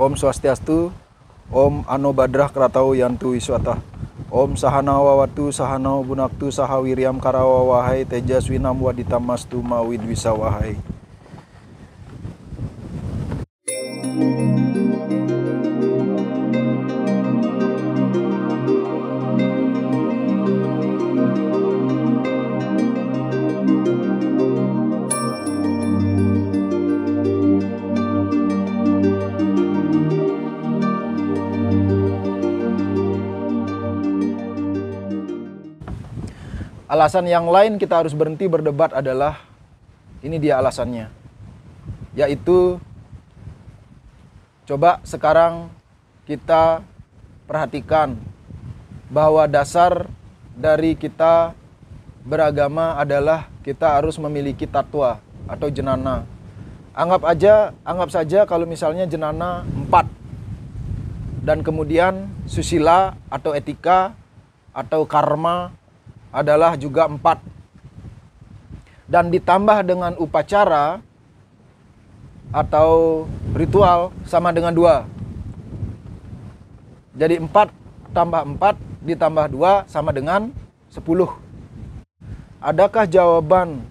Om Swastiastu, Om Ano Badrah Kratau Yantu Wiswata. Om Sahana Wawatu Sahanau Bunaktu Sahawiriam Karawa Wahai Tejaswinam Waditamastu Mawid Alasan yang lain kita harus berhenti berdebat adalah ini dia alasannya. Yaitu coba sekarang kita perhatikan bahwa dasar dari kita beragama adalah kita harus memiliki tatwa atau jenana. Anggap aja, anggap saja kalau misalnya jenana empat dan kemudian susila atau etika atau karma adalah juga empat. Dan ditambah dengan upacara atau ritual sama dengan dua. Jadi empat tambah empat ditambah dua sama dengan sepuluh. Adakah jawaban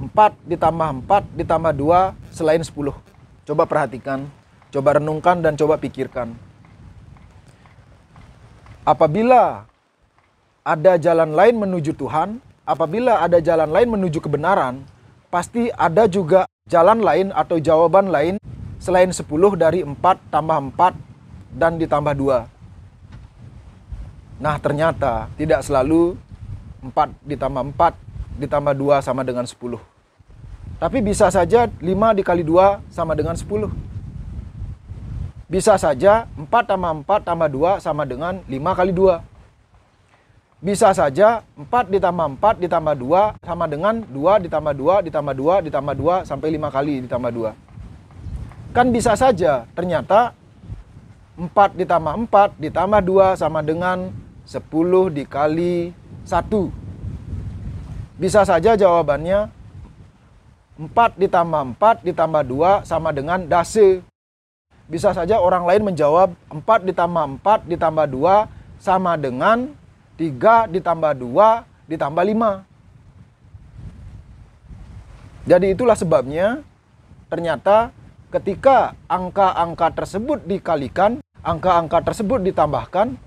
empat ditambah empat ditambah dua selain sepuluh? Coba perhatikan, coba renungkan dan coba pikirkan. Apabila ada jalan lain menuju Tuhan, apabila ada jalan lain menuju kebenaran, pasti ada juga jalan lain atau jawaban lain selain 10 dari 4 tambah 4 dan ditambah 2. Nah ternyata tidak selalu 4 ditambah 4 ditambah 2 sama dengan 10. Tapi bisa saja 5 dikali 2 sama dengan 10. Bisa saja 4 tambah 4 tambah 2 sama dengan 5 kali 2 bisa saja 4 ditambah 4 ditambah 2 sama dengan 2 ditambah 2 ditambah 2 ditambah 2 sampai 5 kali ditambah 2. Kan bisa saja ternyata 4 ditambah 4 ditambah 2 sama dengan 10 dikali 1. Bisa saja jawabannya 4 ditambah 4 ditambah 2 sama dengan dase. Bisa saja orang lain menjawab 4 ditambah 4 ditambah 2 sama dengan 3 ditambah 2 ditambah 5. Jadi itulah sebabnya ternyata ketika angka-angka tersebut dikalikan, angka-angka tersebut ditambahkan,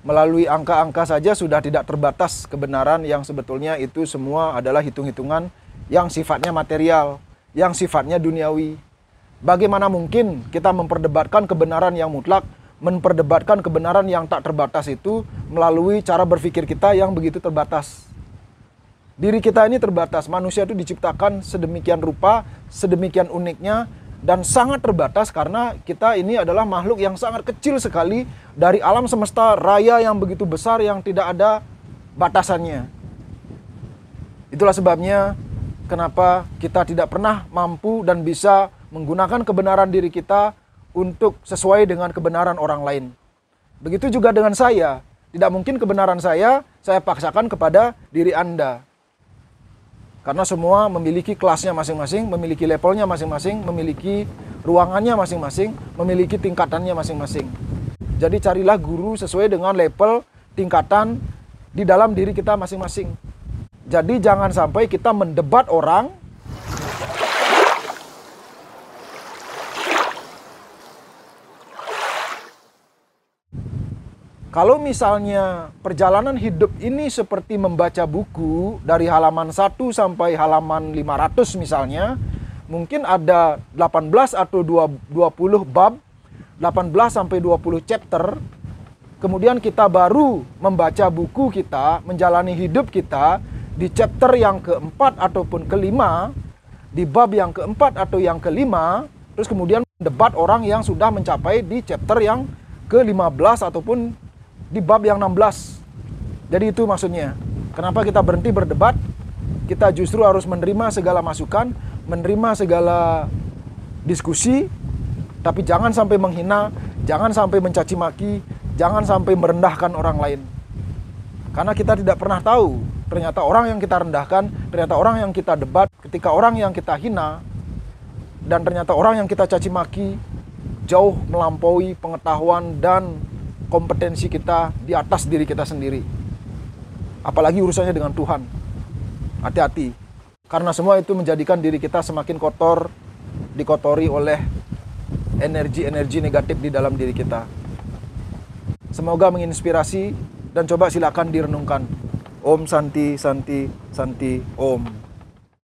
melalui angka-angka saja sudah tidak terbatas kebenaran yang sebetulnya itu semua adalah hitung-hitungan yang sifatnya material, yang sifatnya duniawi. Bagaimana mungkin kita memperdebatkan kebenaran yang mutlak memperdebatkan kebenaran yang tak terbatas itu melalui cara berpikir kita yang begitu terbatas. Diri kita ini terbatas, manusia itu diciptakan sedemikian rupa, sedemikian uniknya, dan sangat terbatas karena kita ini adalah makhluk yang sangat kecil sekali dari alam semesta raya yang begitu besar yang tidak ada batasannya. Itulah sebabnya kenapa kita tidak pernah mampu dan bisa menggunakan kebenaran diri kita untuk sesuai dengan kebenaran orang lain. Begitu juga dengan saya. Tidak mungkin kebenaran saya saya paksakan kepada diri Anda. Karena semua memiliki kelasnya masing-masing, memiliki levelnya masing-masing, memiliki ruangannya masing-masing, memiliki tingkatannya masing-masing. Jadi carilah guru sesuai dengan level tingkatan di dalam diri kita masing-masing. Jadi jangan sampai kita mendebat orang Kalau misalnya perjalanan hidup ini seperti membaca buku dari halaman 1 sampai halaman 500 misalnya, mungkin ada 18 atau 20 bab, 18 sampai 20 chapter. Kemudian kita baru membaca buku kita, menjalani hidup kita di chapter yang keempat ataupun kelima, di bab yang keempat atau yang kelima, terus kemudian debat orang yang sudah mencapai di chapter yang ke-15 ataupun di bab yang 16. Jadi itu maksudnya. Kenapa kita berhenti berdebat? Kita justru harus menerima segala masukan, menerima segala diskusi, tapi jangan sampai menghina, jangan sampai mencaci maki, jangan sampai merendahkan orang lain. Karena kita tidak pernah tahu, ternyata orang yang kita rendahkan, ternyata orang yang kita debat, ketika orang yang kita hina, dan ternyata orang yang kita caci maki, jauh melampaui pengetahuan dan kompetensi kita di atas diri kita sendiri. Apalagi urusannya dengan Tuhan. Hati-hati. Karena semua itu menjadikan diri kita semakin kotor, dikotori oleh energi-energi negatif di dalam diri kita. Semoga menginspirasi dan coba silakan direnungkan. Om Santi Santi Santi Om.